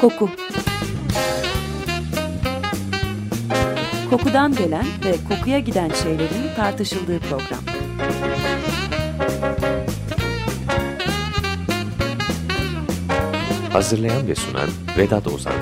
Koku Kokudan gelen ve kokuya giden şeylerin tartışıldığı program. Hazırlayan ve sunan Vedat Ozan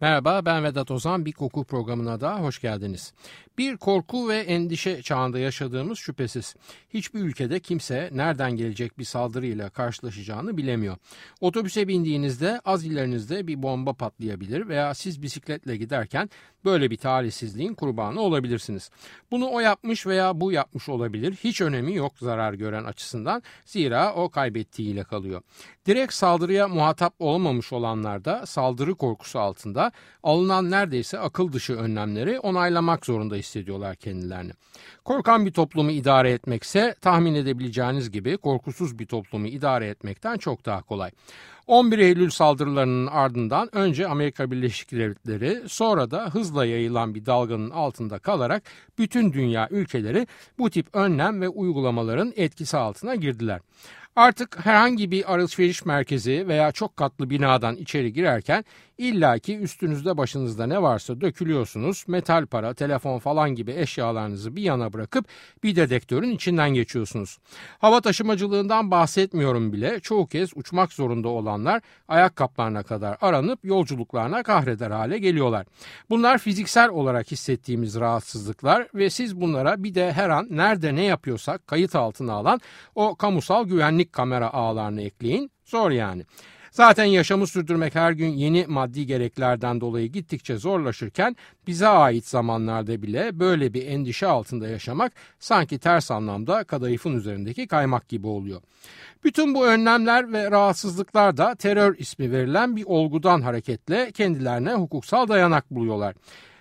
Merhaba ben Vedat Ozan bir koku programına da hoş geldiniz. Bir korku ve endişe çağında yaşadığımız şüphesiz. Hiçbir ülkede kimse nereden gelecek bir saldırıyla karşılaşacağını bilemiyor. Otobüse bindiğinizde az ilerinizde bir bomba patlayabilir veya siz bisikletle giderken böyle bir talihsizliğin kurbanı olabilirsiniz. Bunu o yapmış veya bu yapmış olabilir. Hiç önemi yok zarar gören açısından. Zira o kaybettiğiyle kalıyor. Direkt saldırıya muhatap olmamış olanlar da saldırı korkusu altında alınan neredeyse akıl dışı önlemleri onaylamak zorunda hissediyorlar kendilerini. Korkan bir toplumu idare etmekse tahmin edebileceğiniz gibi korkusuz bir toplumu idare etmekten çok daha kolay. 11 Eylül saldırılarının ardından önce Amerika Birleşik Devletleri sonra da hızla yayılan bir dalganın altında kalarak bütün dünya ülkeleri bu tip önlem ve uygulamaların etkisi altına girdiler. Artık herhangi bir alışveriş merkezi veya çok katlı binadan içeri girerken illaki üstünüzde başınızda ne varsa dökülüyorsunuz. Metal para, telefon falan gibi eşyalarınızı bir yana bırakıp bir dedektörün içinden geçiyorsunuz. Hava taşımacılığından bahsetmiyorum bile. Çoğu kez uçmak zorunda olanlar ayakkabılarına kadar aranıp yolculuklarına kahreder hale geliyorlar. Bunlar fiziksel olarak hissettiğimiz rahatsızlıklar ve siz bunlara bir de her an nerede ne yapıyorsak kayıt altına alan o kamusal güvenlik kamera ağlarını ekleyin. Zor yani. Zaten yaşamı sürdürmek her gün yeni maddi gereklerden dolayı gittikçe zorlaşırken bize ait zamanlarda bile böyle bir endişe altında yaşamak sanki ters anlamda kadayıfın üzerindeki kaymak gibi oluyor. Bütün bu önlemler ve rahatsızlıklar da terör ismi verilen bir olgudan hareketle kendilerine hukuksal dayanak buluyorlar.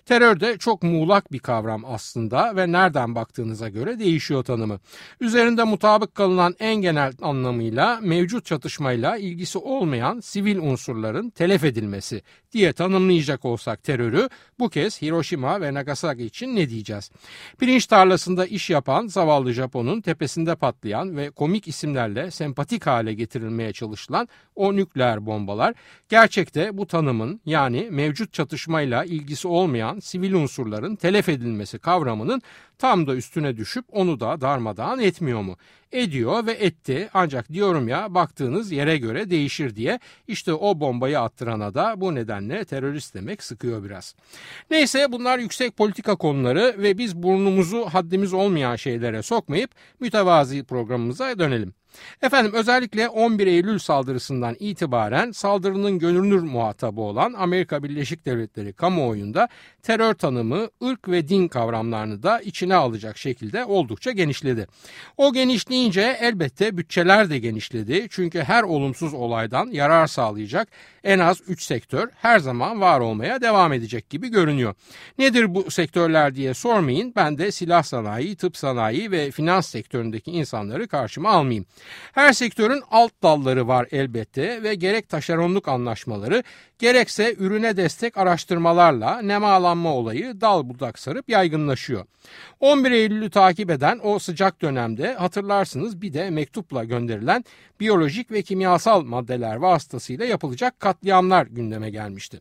Terör de çok muğlak bir kavram aslında ve nereden baktığınıza göre değişiyor tanımı. Üzerinde mutabık kalınan en genel anlamıyla mevcut çatışmayla ilgisi olmayan sivil unsurların telef edilmesi diye tanımlayacak olsak terörü bu kez Hiroşima ve Nagasaki için ne diyeceğiz? Pirinç tarlasında iş yapan zavallı Japon'un tepesinde patlayan ve komik isimlerle sempatik hale getirilmeye çalışılan o nükleer bombalar gerçekte bu tanımın yani mevcut çatışmayla ilgisi olmayan sivil unsurların telef edilmesi kavramının tam da üstüne düşüp onu da darmadağın etmiyor mu? Ediyor ve etti ancak diyorum ya baktığınız yere göre değişir diye işte o bombayı attırana da bu nedenle terörist demek sıkıyor biraz. Neyse bunlar yüksek politika konuları ve biz burnumuzu haddimiz olmayan şeylere sokmayıp mütevazi programımıza dönelim. Efendim özellikle 11 Eylül saldırısından itibaren saldırının görünür muhatabı olan Amerika Birleşik Devletleri kamuoyunda terör tanımı, ırk ve din kavramlarını da içine alacak şekilde oldukça genişledi. O genişleyince elbette bütçeler de genişledi. Çünkü her olumsuz olaydan yarar sağlayacak en az 3 sektör her zaman var olmaya devam edecek gibi görünüyor. Nedir bu sektörler diye sormayın. Ben de silah sanayi, tıp sanayi ve finans sektöründeki insanları karşıma almayayım. Her sektörün alt dalları var elbette ve gerek taşeronluk anlaşmaları gerekse ürüne destek araştırmalarla nemalanma olayı dal budak sarıp yaygınlaşıyor. 11 Eylül'ü takip eden o sıcak dönemde hatırlarsınız bir de mektupla gönderilen biyolojik ve kimyasal maddeler vasıtasıyla yapılacak katliamlar gündeme gelmişti.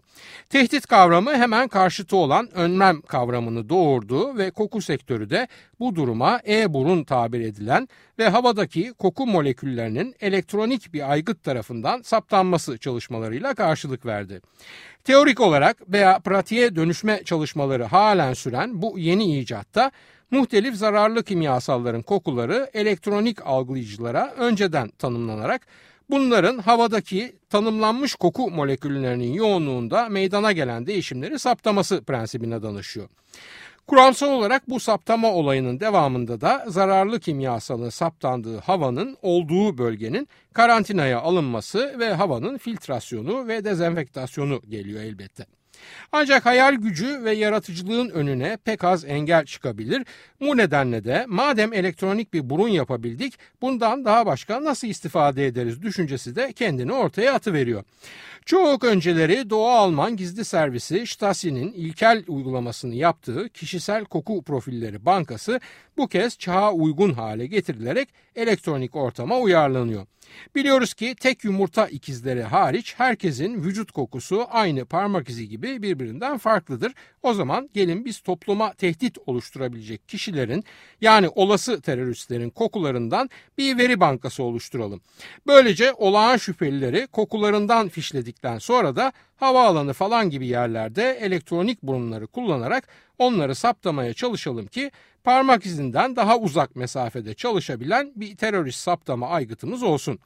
Tehdit kavramı hemen karşıtı olan önlem kavramını doğurdu ve koku sektörü de bu duruma e-burun tabir edilen ve havadaki koku moleküllerinin elektronik bir aygıt tarafından saptanması çalışmalarıyla karşılık verdi. Teorik olarak veya pratiğe dönüşme çalışmaları halen süren bu yeni icatta muhtelif zararlı kimyasalların kokuları elektronik algılayıcılara önceden tanımlanarak bunların havadaki tanımlanmış koku moleküllerinin yoğunluğunda meydana gelen değişimleri saptaması prensibine danışıyor. Kuramsal olarak bu saptama olayının devamında da zararlı kimyasalın saptandığı havanın olduğu bölgenin karantinaya alınması ve havanın filtrasyonu ve dezenfektasyonu geliyor elbette. Ancak hayal gücü ve yaratıcılığın önüne pek az engel çıkabilir. Bu nedenle de madem elektronik bir burun yapabildik bundan daha başka nasıl istifade ederiz düşüncesi de kendini ortaya atıveriyor. Çok önceleri Doğu Alman gizli servisi Stasi'nin ilkel uygulamasını yaptığı kişisel koku profilleri bankası bu kez çağa uygun hale getirilerek elektronik ortama uyarlanıyor. Biliyoruz ki tek yumurta ikizleri hariç herkesin vücut kokusu aynı parmak izi gibi birbirinden farklıdır. O zaman gelin biz topluma tehdit oluşturabilecek kişilerin yani olası teröristlerin kokularından bir veri bankası oluşturalım. Böylece olağan şüphelileri kokularından fişledikten sonra da havaalanı falan gibi yerlerde elektronik burunları kullanarak onları saptamaya çalışalım ki parmak izinden daha uzak mesafede çalışabilen bir terörist saptama aygıtımız olsun.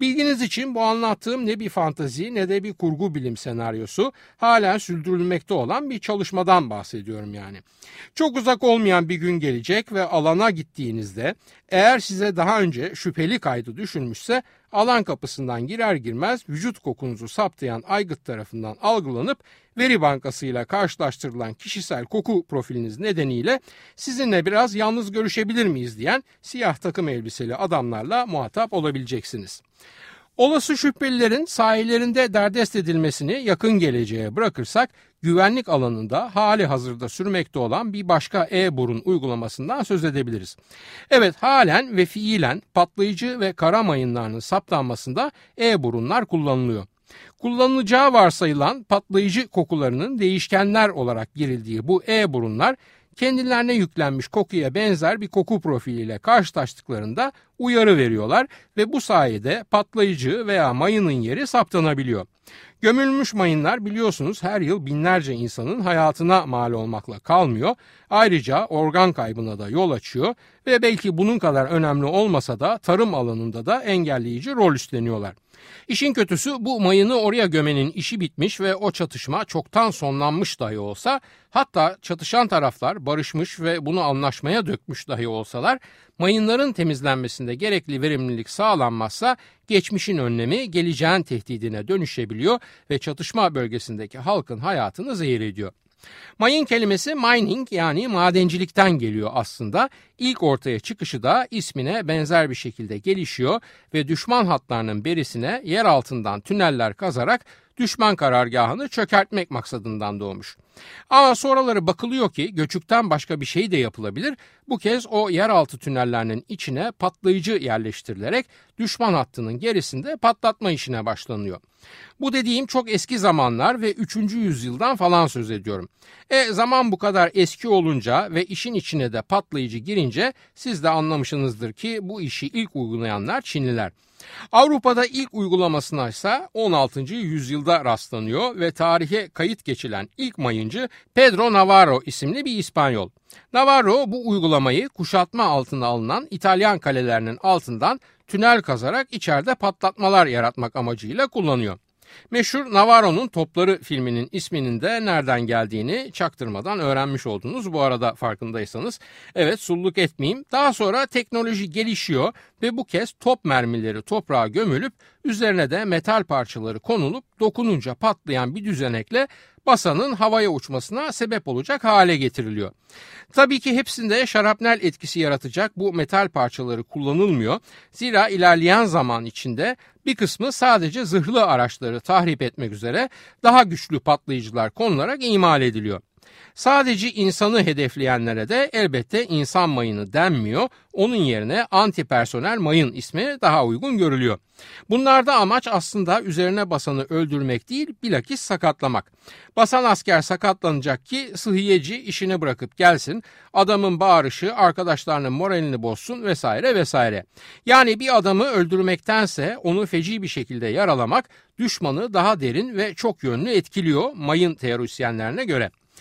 Bilginiz için bu anlattığım ne bir fantazi ne de bir kurgu bilim senaryosu halen sürdürülmekte olan bir çalışmadan bahsediyorum yani. Çok uzak olmayan bir gün gelecek ve alana gittiğinizde eğer size daha önce şüpheli kaydı düşünmüşse alan kapısından girer girmez vücut kokunuzu saptayan aygıt tarafından algılanıp veri bankasıyla karşılaştırılan kişisel koku profiliniz nedeniyle sizinle biraz yalnız görüşebilir miyiz diyen siyah takım elbiseli adamlarla muhatap olabileceksiniz. Olası şüphelilerin sahillerinde derdest edilmesini yakın geleceğe bırakırsak güvenlik alanında hali hazırda sürmekte olan bir başka e-burun uygulamasından söz edebiliriz. Evet halen ve fiilen patlayıcı ve kara mayınlarının saptanmasında e-burunlar kullanılıyor. Kullanılacağı varsayılan patlayıcı kokularının değişkenler olarak girildiği bu e-burunlar kendilerine yüklenmiş kokuya benzer bir koku profiliyle karşılaştıklarında uyarı veriyorlar ve bu sayede patlayıcı veya mayının yeri saptanabiliyor. Gömülmüş mayınlar biliyorsunuz her yıl binlerce insanın hayatına mal olmakla kalmıyor. Ayrıca organ kaybına da yol açıyor ve belki bunun kadar önemli olmasa da tarım alanında da engelleyici rol üstleniyorlar. İşin kötüsü bu mayını oraya gömenin işi bitmiş ve o çatışma çoktan sonlanmış dahi olsa hatta çatışan taraflar barışmış ve bunu anlaşmaya dökmüş dahi olsalar mayınların temizlenmesinde gerekli verimlilik sağlanmazsa geçmişin önlemi geleceğin tehdidine dönüşebiliyor ve çatışma bölgesindeki halkın hayatını zehir ediyor. Mayın kelimesi mining yani madencilikten geliyor aslında. İlk ortaya çıkışı da ismine benzer bir şekilde gelişiyor ve düşman hatlarının berisine yer altından tüneller kazarak düşman karargahını çökertmek maksadından doğmuş. Ama sonraları bakılıyor ki göçükten başka bir şey de yapılabilir. Bu kez o yeraltı tünellerinin içine patlayıcı yerleştirilerek düşman hattının gerisinde patlatma işine başlanıyor. Bu dediğim çok eski zamanlar ve 3. yüzyıldan falan söz ediyorum. E zaman bu kadar eski olunca ve işin içine de patlayıcı girince siz de anlamışsınızdır ki bu işi ilk uygulayanlar Çinliler. Avrupa'da ilk uygulamasına ise 16. yüzyılda rastlanıyor ve tarihe kayıt geçilen ilk mayıncı Pedro Navarro isimli bir İspanyol. Navarro bu uygulamayı kuşatma altına alınan İtalyan kalelerinin altından tünel kazarak içeride patlatmalar yaratmak amacıyla kullanıyor. Meşhur Navarro'nun Topları filminin isminin de nereden geldiğini çaktırmadan öğrenmiş oldunuz bu arada farkındaysanız. Evet sulluk etmeyeyim. Daha sonra teknoloji gelişiyor ve bu kez top mermileri toprağa gömülüp üzerine de metal parçaları konulup dokununca patlayan bir düzenekle basanın havaya uçmasına sebep olacak hale getiriliyor. Tabii ki hepsinde şarapnel etkisi yaratacak bu metal parçaları kullanılmıyor. Zira ilerleyen zaman içinde bir kısmı sadece zırhlı araçları tahrip etmek üzere daha güçlü patlayıcılar konularak imal ediliyor. Sadece insanı hedefleyenlere de elbette insan mayını denmiyor. Onun yerine antipersonel mayın ismi daha uygun görülüyor. Bunlarda amaç aslında üzerine basanı öldürmek değil bilakis sakatlamak. Basan asker sakatlanacak ki sıhhiyeci işini bırakıp gelsin, adamın bağırışı arkadaşlarının moralini bozsun vesaire vesaire. Yani bir adamı öldürmektense onu feci bir şekilde yaralamak düşmanı daha derin ve çok yönlü etkiliyor mayın teorisyenlerine göre.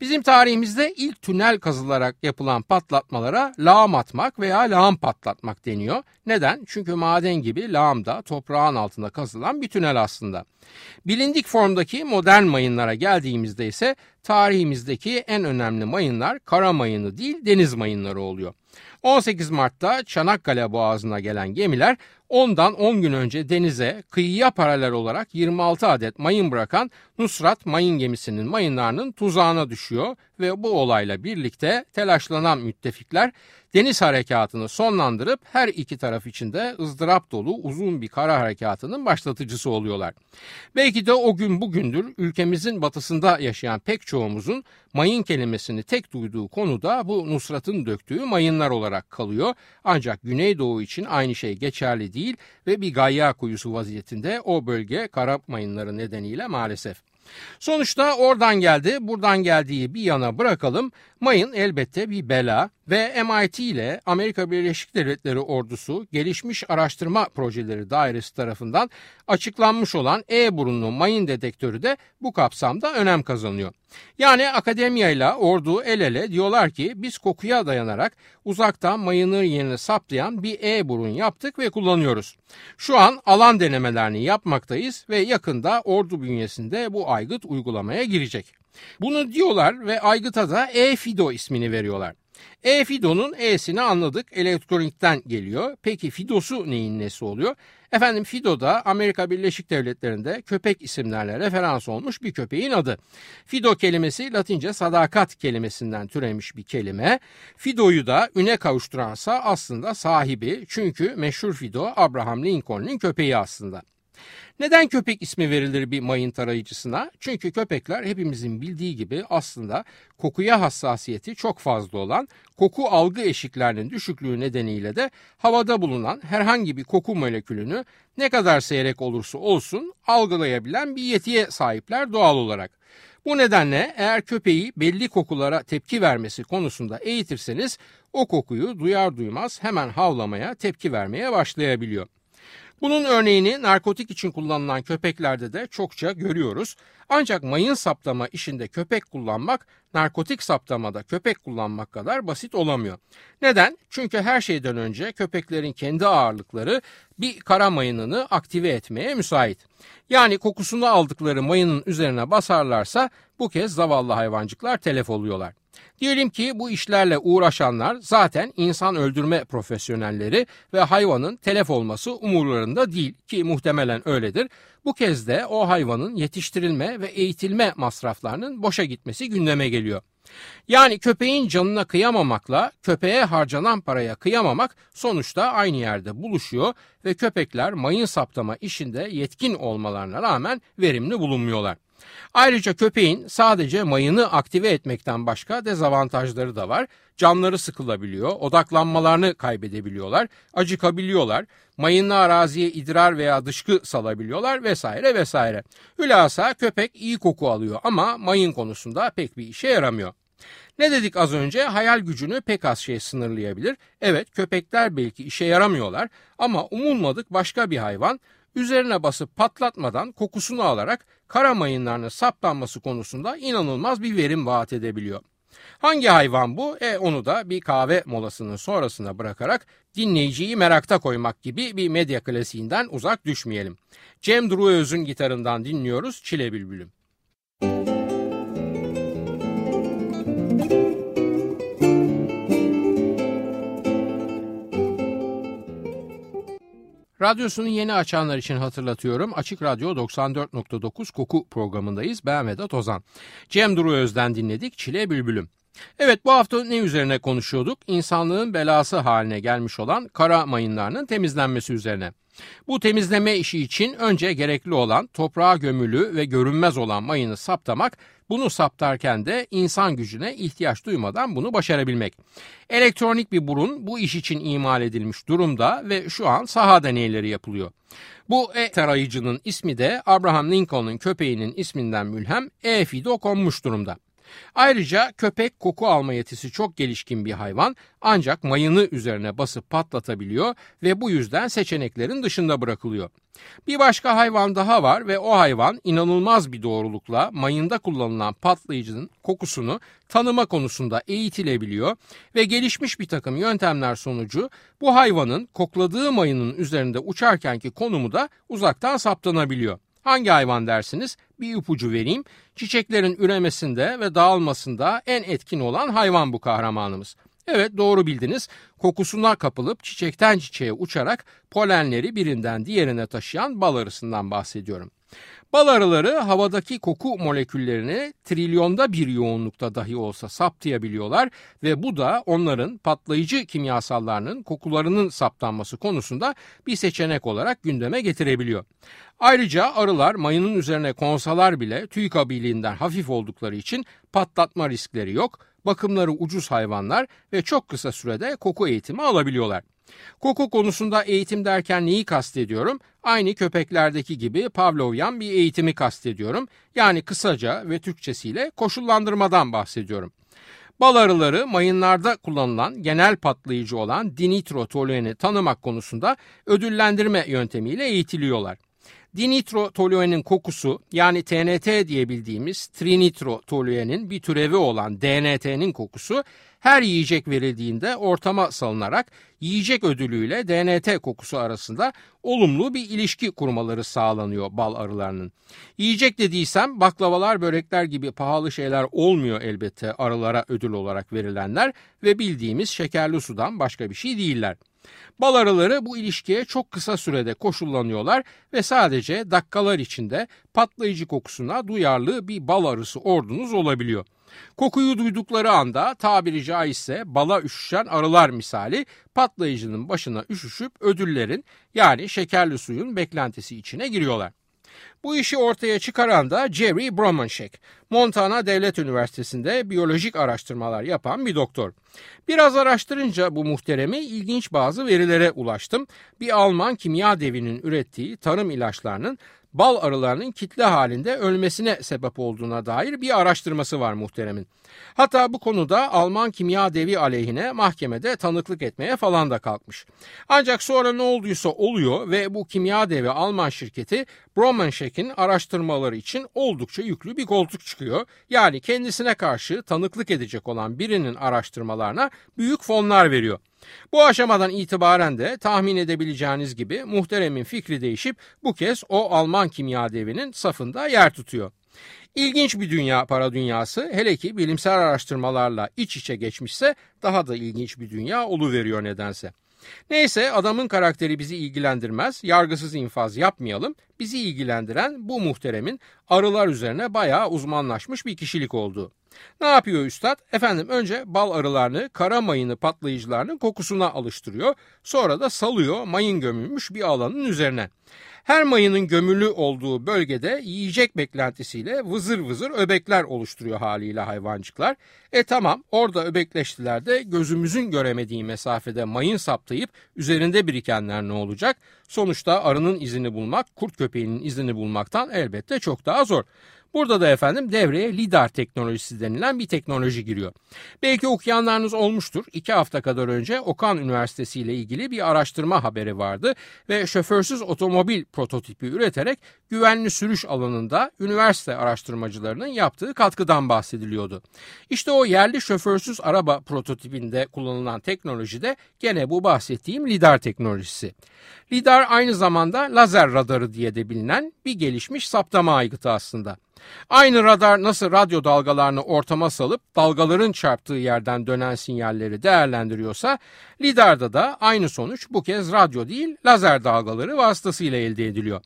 Bizim tarihimizde ilk tünel kazılarak yapılan patlatmalara lağım atmak veya lağım patlatmak deniyor. Neden? Çünkü maden gibi lağım da toprağın altında kazılan bir tünel aslında. Bilindik formdaki modern mayınlara geldiğimizde ise tarihimizdeki en önemli mayınlar kara mayını değil deniz mayınları oluyor. 18 Mart'ta Çanakkale Boğazı'na gelen gemiler ondan 10 gün önce denize kıyıya paralel olarak 26 adet mayın bırakan Nusrat mayın gemisinin mayınlarının tuzağına konuşuyor ve bu olayla birlikte telaşlanan müttefikler deniz harekatını sonlandırıp her iki taraf içinde ızdırap dolu uzun bir kara harekatının başlatıcısı oluyorlar. Belki de o gün bugündür ülkemizin batısında yaşayan pek çoğumuzun mayın kelimesini tek duyduğu konuda bu Nusrat'ın döktüğü mayınlar olarak kalıyor. Ancak Güneydoğu için aynı şey geçerli değil ve bir gayya kuyusu vaziyetinde o bölge kara mayınları nedeniyle maalesef. Sonuçta oradan geldi, buradan geldiği bir yana bırakalım. Mayın elbette bir bela ve MIT ile Amerika Birleşik Devletleri ordusu gelişmiş araştırma projeleri dairesi tarafından açıklanmış olan E burunlu mayın dedektörü de bu kapsamda önem kazanıyor. Yani akademiya ile ordu el ele diyorlar ki biz kokuya dayanarak uzaktan mayının yerini saptayan bir E burun yaptık ve kullanıyoruz. Şu an alan denemelerini yapmaktayız ve yakında ordu bünyesinde bu aygıt uygulamaya girecek. Bunu diyorlar ve aygıta da E-Fido ismini veriyorlar. E-Fido'nun E'sini anladık elektronikten geliyor. Peki Fido'su neyin nesi oluyor? Efendim Fido da Amerika Birleşik Devletleri'nde köpek isimlerle referans olmuş bir köpeğin adı. Fido kelimesi Latince sadakat kelimesinden türemiş bir kelime. Fido'yu da üne kavuşturansa aslında sahibi çünkü meşhur Fido Abraham Lincoln'un köpeği aslında. Neden köpek ismi verilir bir mayın tarayıcısına? Çünkü köpekler hepimizin bildiği gibi aslında kokuya hassasiyeti çok fazla olan, koku algı eşiklerinin düşüklüğü nedeniyle de havada bulunan herhangi bir koku molekülünü ne kadar seyrek olursa olsun algılayabilen bir yetiye sahipler doğal olarak. Bu nedenle eğer köpeği belli kokulara tepki vermesi konusunda eğitirseniz o kokuyu duyar duymaz hemen havlamaya, tepki vermeye başlayabiliyor. Bunun örneğini narkotik için kullanılan köpeklerde de çokça görüyoruz. Ancak mayın saptama işinde köpek kullanmak narkotik saptamada köpek kullanmak kadar basit olamıyor. Neden? Çünkü her şeyden önce köpeklerin kendi ağırlıkları bir kara mayınını aktive etmeye müsait. Yani kokusunu aldıkları mayının üzerine basarlarsa bu kez zavallı hayvancıklar telef oluyorlar. Diyelim ki bu işlerle uğraşanlar zaten insan öldürme profesyonelleri ve hayvanın telef olması umurlarında değil ki muhtemelen öyledir. Bu kez de o hayvanın yetiştirilme ve eğitilme masraflarının boşa gitmesi gündeme geliyor. Yani köpeğin canına kıyamamakla köpeğe harcanan paraya kıyamamak sonuçta aynı yerde buluşuyor ve köpekler mayın saptama işinde yetkin olmalarına rağmen verimli bulunmuyorlar. Ayrıca köpeğin sadece mayını aktive etmekten başka dezavantajları da var. Canları sıkılabiliyor, odaklanmalarını kaybedebiliyorlar, acıkabiliyorlar, mayınlı araziye idrar veya dışkı salabiliyorlar vesaire vesaire. Hülasa köpek iyi koku alıyor ama mayın konusunda pek bir işe yaramıyor. Ne dedik az önce? Hayal gücünü pek az şey sınırlayabilir. Evet köpekler belki işe yaramıyorlar ama umulmadık başka bir hayvan üzerine basıp patlatmadan kokusunu alarak kara mayınlarının saptanması konusunda inanılmaz bir verim vaat edebiliyor. Hangi hayvan bu? E onu da bir kahve molasının sonrasına bırakarak dinleyiciyi merakta koymak gibi bir medya klasiğinden uzak düşmeyelim. Cem Duruöz'ün gitarından dinliyoruz Çile Bülbülüm. Radyosunu yeni açanlar için hatırlatıyorum. Açık Radyo 94.9 Koku programındayız. Ben Vedat Ozan. Cem Duru Öz'den dinledik Çile Bülbülüm. Evet bu hafta ne üzerine konuşuyorduk? İnsanlığın belası haline gelmiş olan kara mayınlarının temizlenmesi üzerine. Bu temizleme işi için önce gerekli olan toprağa gömülü ve görünmez olan mayını saptamak, bunu saptarken de insan gücüne ihtiyaç duymadan bunu başarabilmek. Elektronik bir burun bu iş için imal edilmiş durumda ve şu an saha deneyleri yapılıyor. Bu e tarayıcının ismi de Abraham Lincoln'un köpeğinin isminden mülhem E-Fido konmuş durumda. Ayrıca köpek koku alma yetisi çok gelişkin bir hayvan ancak mayını üzerine basıp patlatabiliyor ve bu yüzden seçeneklerin dışında bırakılıyor. Bir başka hayvan daha var ve o hayvan inanılmaz bir doğrulukla mayında kullanılan patlayıcının kokusunu tanıma konusunda eğitilebiliyor ve gelişmiş bir takım yöntemler sonucu bu hayvanın kokladığı mayının üzerinde uçarkenki konumu da uzaktan saptanabiliyor. Hangi hayvan dersiniz? Bir ipucu vereyim. Çiçeklerin üremesinde ve dağılmasında en etkin olan hayvan bu kahramanımız. Evet doğru bildiniz. Kokusuna kapılıp çiçekten çiçeğe uçarak polenleri birinden diğerine taşıyan bal arısından bahsediyorum. Bal arıları havadaki koku moleküllerini trilyonda bir yoğunlukta dahi olsa saptayabiliyorlar ve bu da onların patlayıcı kimyasallarının kokularının saptanması konusunda bir seçenek olarak gündeme getirebiliyor. Ayrıca arılar mayının üzerine konsalar bile tüy kabiliğinden hafif oldukları için patlatma riskleri yok, bakımları ucuz hayvanlar ve çok kısa sürede koku eğitimi alabiliyorlar. Koku konusunda eğitim derken neyi kastediyorum? Aynı köpeklerdeki gibi Pavlovyan bir eğitimi kastediyorum. Yani kısaca ve Türkçesiyle koşullandırmadan bahsediyorum. Bal arıları mayınlarda kullanılan genel patlayıcı olan dinitrotolueni tanımak konusunda ödüllendirme yöntemiyle eğitiliyorlar. Dinitrotoluenin kokusu yani TNT diye bildiğimiz trinitrotoluenin bir türevi olan DNT'nin kokusu her yiyecek verildiğinde ortama salınarak yiyecek ödülüyle DNT kokusu arasında olumlu bir ilişki kurmaları sağlanıyor bal arılarının. Yiyecek dediysem baklavalar, börekler gibi pahalı şeyler olmuyor elbette arılara ödül olarak verilenler ve bildiğimiz şekerli sudan başka bir şey değiller. Bal arıları bu ilişkiye çok kısa sürede koşullanıyorlar ve sadece dakikalar içinde patlayıcı kokusuna duyarlı bir bal arısı ordunuz olabiliyor. Kokuyu duydukları anda tabiri caizse bala üşüşen arılar misali patlayıcının başına üşüşüp ödüllerin yani şekerli suyun beklentisi içine giriyorlar. Bu işi ortaya çıkaran da Jerry Bromanshek. Montana Devlet Üniversitesi'nde biyolojik araştırmalar yapan bir doktor. Biraz araştırınca bu muhteremi ilginç bazı verilere ulaştım. Bir Alman kimya devinin ürettiği tarım ilaçlarının bal arılarının kitle halinde ölmesine sebep olduğuna dair bir araştırması var muhteremin. Hatta bu konuda Alman kimya devi aleyhine mahkemede tanıklık etmeye falan da kalkmış. Ancak sonra ne olduysa oluyor ve bu kimya devi Alman şirketi Bromanschek'in araştırmaları için oldukça yüklü bir koltuk çıkıyor. Yani kendisine karşı tanıklık edecek olan birinin araştırmalarına büyük fonlar veriyor. Bu aşamadan itibaren de tahmin edebileceğiniz gibi muhteremin fikri değişip bu kez o Alman kimya devinin safında yer tutuyor. İlginç bir dünya para dünyası hele ki bilimsel araştırmalarla iç içe geçmişse daha da ilginç bir dünya oluveriyor nedense. Neyse adamın karakteri bizi ilgilendirmez, yargısız infaz yapmayalım. Bizi ilgilendiren bu muhteremin arılar üzerine bayağı uzmanlaşmış bir kişilik olduğu. Ne yapıyor üstad? Efendim önce bal arılarını kara mayını patlayıcılarının kokusuna alıştırıyor. Sonra da salıyor mayın gömülmüş bir alanın üzerine. Her mayının gömülü olduğu bölgede yiyecek beklentisiyle vızır vızır öbekler oluşturuyor haliyle hayvancıklar. E tamam orada öbekleştiler de gözümüzün göremediği mesafede mayın saptayıp üzerinde birikenler ne olacak? Sonuçta arının izini bulmak kurt köpeğinin izini bulmaktan elbette çok daha zor. Burada da efendim devreye lidar teknolojisi denilen bir teknoloji giriyor. Belki okuyanlarınız olmuştur. İki hafta kadar önce Okan Üniversitesi ile ilgili bir araştırma haberi vardı ve şoförsüz otomobil prototipi üreterek güvenli sürüş alanında üniversite araştırmacılarının yaptığı katkıdan bahsediliyordu. İşte o yerli şoförsüz araba prototipinde kullanılan teknoloji de gene bu bahsettiğim lidar teknolojisi. Lidar aynı zamanda lazer radarı diye de bilinen bir gelişmiş saptama aygıtı aslında. Aynı radar nasıl radyo dalgalarını ortama salıp dalgaların çarptığı yerden dönen sinyalleri değerlendiriyorsa lidarda da aynı sonuç bu kez radyo değil lazer dalgaları vasıtasıyla elde ediliyor.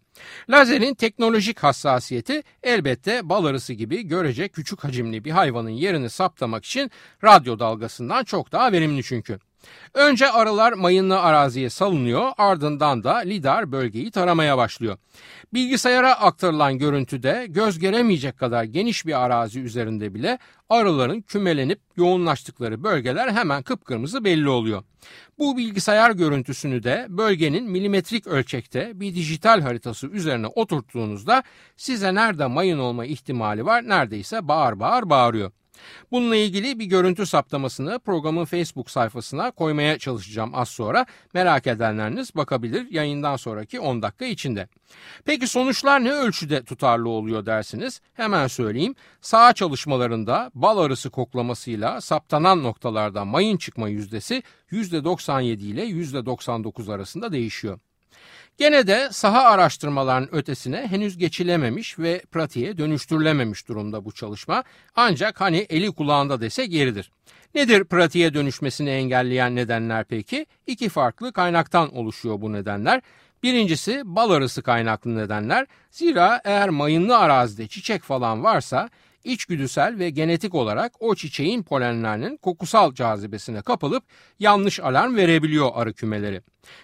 Lazerin teknolojik hassasiyeti elbette bal arısı gibi görece küçük hacimli bir hayvanın yerini saptamak için radyo dalgasından çok daha verimli çünkü. Önce arılar mayınlı araziye salınıyor ardından da lidar bölgeyi taramaya başlıyor. Bilgisayara aktarılan görüntüde göz göremeyecek kadar geniş bir arazi üzerinde bile arıların kümelenip yoğunlaştıkları bölgeler hemen kıpkırmızı belli oluyor. Bu bilgisayar görüntüsünü de bölgenin milimetrik ölçekte bir dijital haritası üzerine oturttuğunuzda size nerede mayın olma ihtimali var neredeyse bağır bağır bağırıyor. Bununla ilgili bir görüntü saptamasını programın Facebook sayfasına koymaya çalışacağım az sonra. Merak edenleriniz bakabilir yayından sonraki 10 dakika içinde. Peki sonuçlar ne ölçüde tutarlı oluyor dersiniz? Hemen söyleyeyim. Sağ çalışmalarında bal arısı koklamasıyla saptanan noktalarda mayın çıkma yüzdesi %97 ile %99 arasında değişiyor. Gene de saha araştırmaların ötesine henüz geçilememiş ve pratiğe dönüştürülememiş durumda bu çalışma. Ancak hani eli kulağında desek yeridir. Nedir pratiğe dönüşmesini engelleyen nedenler peki? İki farklı kaynaktan oluşuyor bu nedenler. Birincisi bal arısı kaynaklı nedenler. Zira eğer mayınlı arazide çiçek falan varsa içgüdüsel ve genetik olarak o çiçeğin polenlerinin kokusal cazibesine kapılıp yanlış alarm verebiliyor arı kümeleri.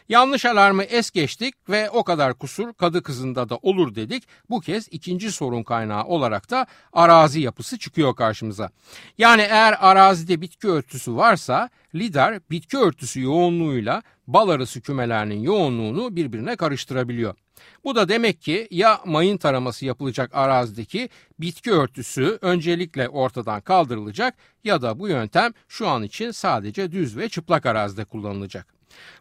Yanlış alarmı es geçtik ve o kadar kusur kadı kızında da olur dedik. Bu kez ikinci sorun kaynağı olarak da arazi yapısı çıkıyor karşımıza. Yani eğer arazide bitki örtüsü varsa lidar bitki örtüsü yoğunluğuyla bal arısı kümelerinin yoğunluğunu birbirine karıştırabiliyor. Bu da demek ki ya mayın taraması yapılacak arazideki bitki örtüsü öncelikle ortadan kaldırılacak ya da bu yöntem şu an için sadece düz ve çıplak arazide kullanılacak.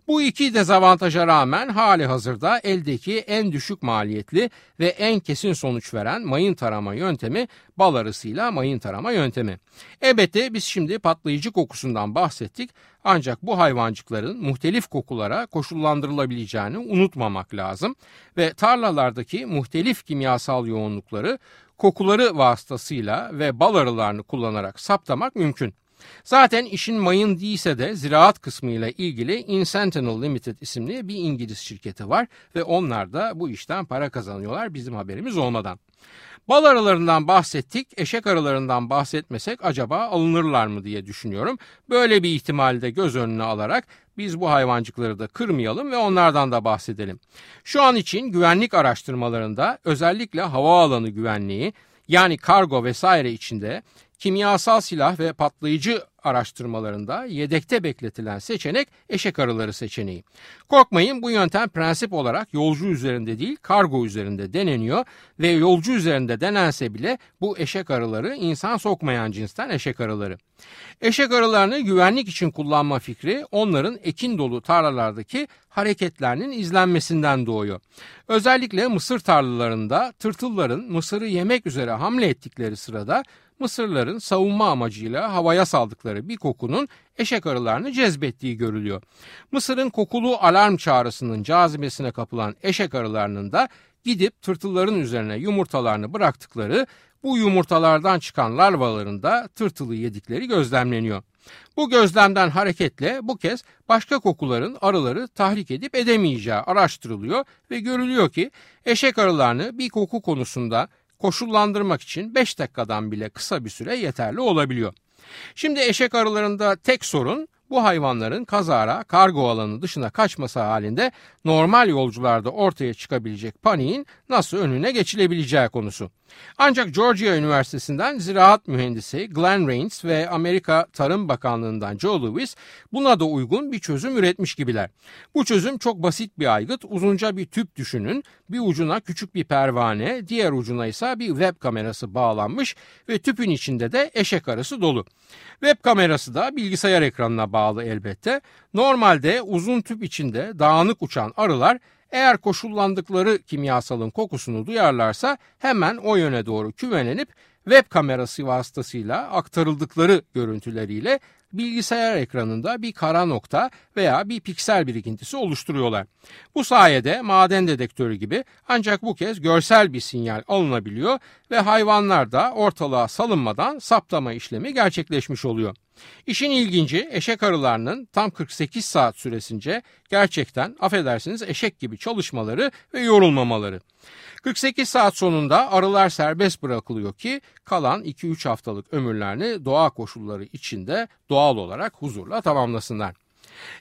Bu iki dezavantaja rağmen hali hazırda eldeki en düşük maliyetli ve en kesin sonuç veren mayın tarama yöntemi bal arısıyla mayın tarama yöntemi. Elbette biz şimdi patlayıcı kokusundan bahsettik ancak bu hayvancıkların muhtelif kokulara koşullandırılabileceğini unutmamak lazım ve tarlalardaki muhtelif kimyasal yoğunlukları kokuları vasıtasıyla ve bal arılarını kullanarak saptamak mümkün. Zaten işin mayın değilse de ziraat kısmıyla ilgili Insentinel Limited isimli bir İngiliz şirketi var ve onlar da bu işten para kazanıyorlar bizim haberimiz olmadan. Bal arılarından bahsettik, eşek arılarından bahsetmesek acaba alınırlar mı diye düşünüyorum. Böyle bir ihtimali de göz önüne alarak biz bu hayvancıkları da kırmayalım ve onlardan da bahsedelim. Şu an için güvenlik araştırmalarında özellikle havaalanı güvenliği yani kargo vesaire içinde kimyasal silah ve patlayıcı araştırmalarında yedekte bekletilen seçenek eşek arıları seçeneği. Korkmayın bu yöntem prensip olarak yolcu üzerinde değil kargo üzerinde deneniyor ve yolcu üzerinde denense bile bu eşek arıları insan sokmayan cinsten eşek arıları. Eşek arılarını güvenlik için kullanma fikri onların ekin dolu tarlalardaki hareketlerinin izlenmesinden doğuyor. Özellikle mısır tarlalarında tırtılların mısırı yemek üzere hamle ettikleri sırada Mısırların savunma amacıyla havaya saldıkları bir kokunun eşek arılarını cezbettiği görülüyor. Mısır'ın kokulu alarm çağrısının cazibesine kapılan eşek arılarının da gidip tırtılların üzerine yumurtalarını bıraktıkları bu yumurtalardan çıkan larvaların da tırtılı yedikleri gözlemleniyor. Bu gözlemden hareketle bu kez başka kokuların arıları tahrik edip edemeyeceği araştırılıyor ve görülüyor ki eşek arılarını bir koku konusunda koşullandırmak için 5 dakikadan bile kısa bir süre yeterli olabiliyor. Şimdi eşek arılarında tek sorun bu hayvanların kazara kargo alanı dışına kaçması halinde normal yolcularda ortaya çıkabilecek paniğin nasıl önüne geçilebileceği konusu. Ancak Georgia Üniversitesi'nden ziraat mühendisi Glenn Rains ve Amerika Tarım Bakanlığı'ndan Joe Lewis buna da uygun bir çözüm üretmiş gibiler. Bu çözüm çok basit bir aygıt. Uzunca bir tüp düşünün. Bir ucuna küçük bir pervane, diğer ucuna ise bir web kamerası bağlanmış ve tüpün içinde de eşek arısı dolu. Web kamerası da bilgisayar ekranına bağlı elbette. Normalde uzun tüp içinde dağınık uçan arılar eğer koşullandıkları kimyasalın kokusunu duyarlarsa hemen o yöne doğru kümelenip web kamerası vasıtasıyla aktarıldıkları görüntüleriyle bilgisayar ekranında bir kara nokta veya bir piksel birikintisi oluşturuyorlar. Bu sayede maden dedektörü gibi ancak bu kez görsel bir sinyal alınabiliyor ve hayvanlar da ortalığa salınmadan saptama işlemi gerçekleşmiş oluyor. İşin ilginci eşek arılarının tam 48 saat süresince gerçekten affedersiniz eşek gibi çalışmaları ve yorulmamaları. 48 saat sonunda arılar serbest bırakılıyor ki kalan 2-3 haftalık ömürlerini doğa koşulları içinde doğal olarak huzurla tamamlasınlar.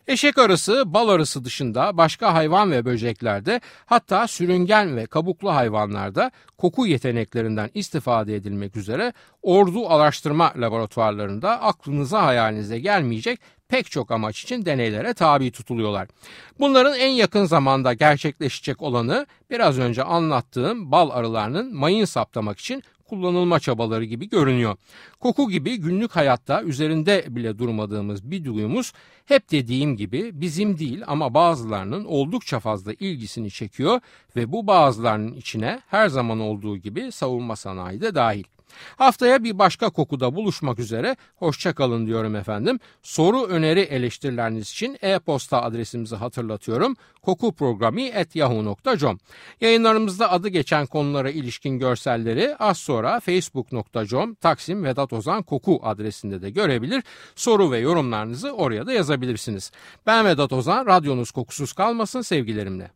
Eşek arısı, bal arısı dışında başka hayvan ve böceklerde hatta sürüngen ve kabuklu hayvanlarda koku yeteneklerinden istifade edilmek üzere ordu araştırma laboratuvarlarında aklınıza hayalinize gelmeyecek pek çok amaç için deneylere tabi tutuluyorlar. Bunların en yakın zamanda gerçekleşecek olanı biraz önce anlattığım bal arılarının mayın saptamak için kullanılma çabaları gibi görünüyor. Koku gibi günlük hayatta üzerinde bile durmadığımız bir duyumuz hep dediğim gibi bizim değil ama bazılarının oldukça fazla ilgisini çekiyor ve bu bazılarının içine her zaman olduğu gibi savunma sanayi de dahil. Haftaya bir başka kokuda buluşmak üzere. Hoşçakalın diyorum efendim. Soru, öneri, eleştirileriniz için e-posta adresimizi hatırlatıyorum. kokuprogrami.yahoo.com Yayınlarımızda adı geçen konulara ilişkin görselleri az sonra facebook.com Taksim Vedat Ozan Koku adresinde de görebilir. Soru ve yorumlarınızı oraya da yazabilirsiniz. Ben Vedat Ozan, radyonuz kokusuz kalmasın sevgilerimle.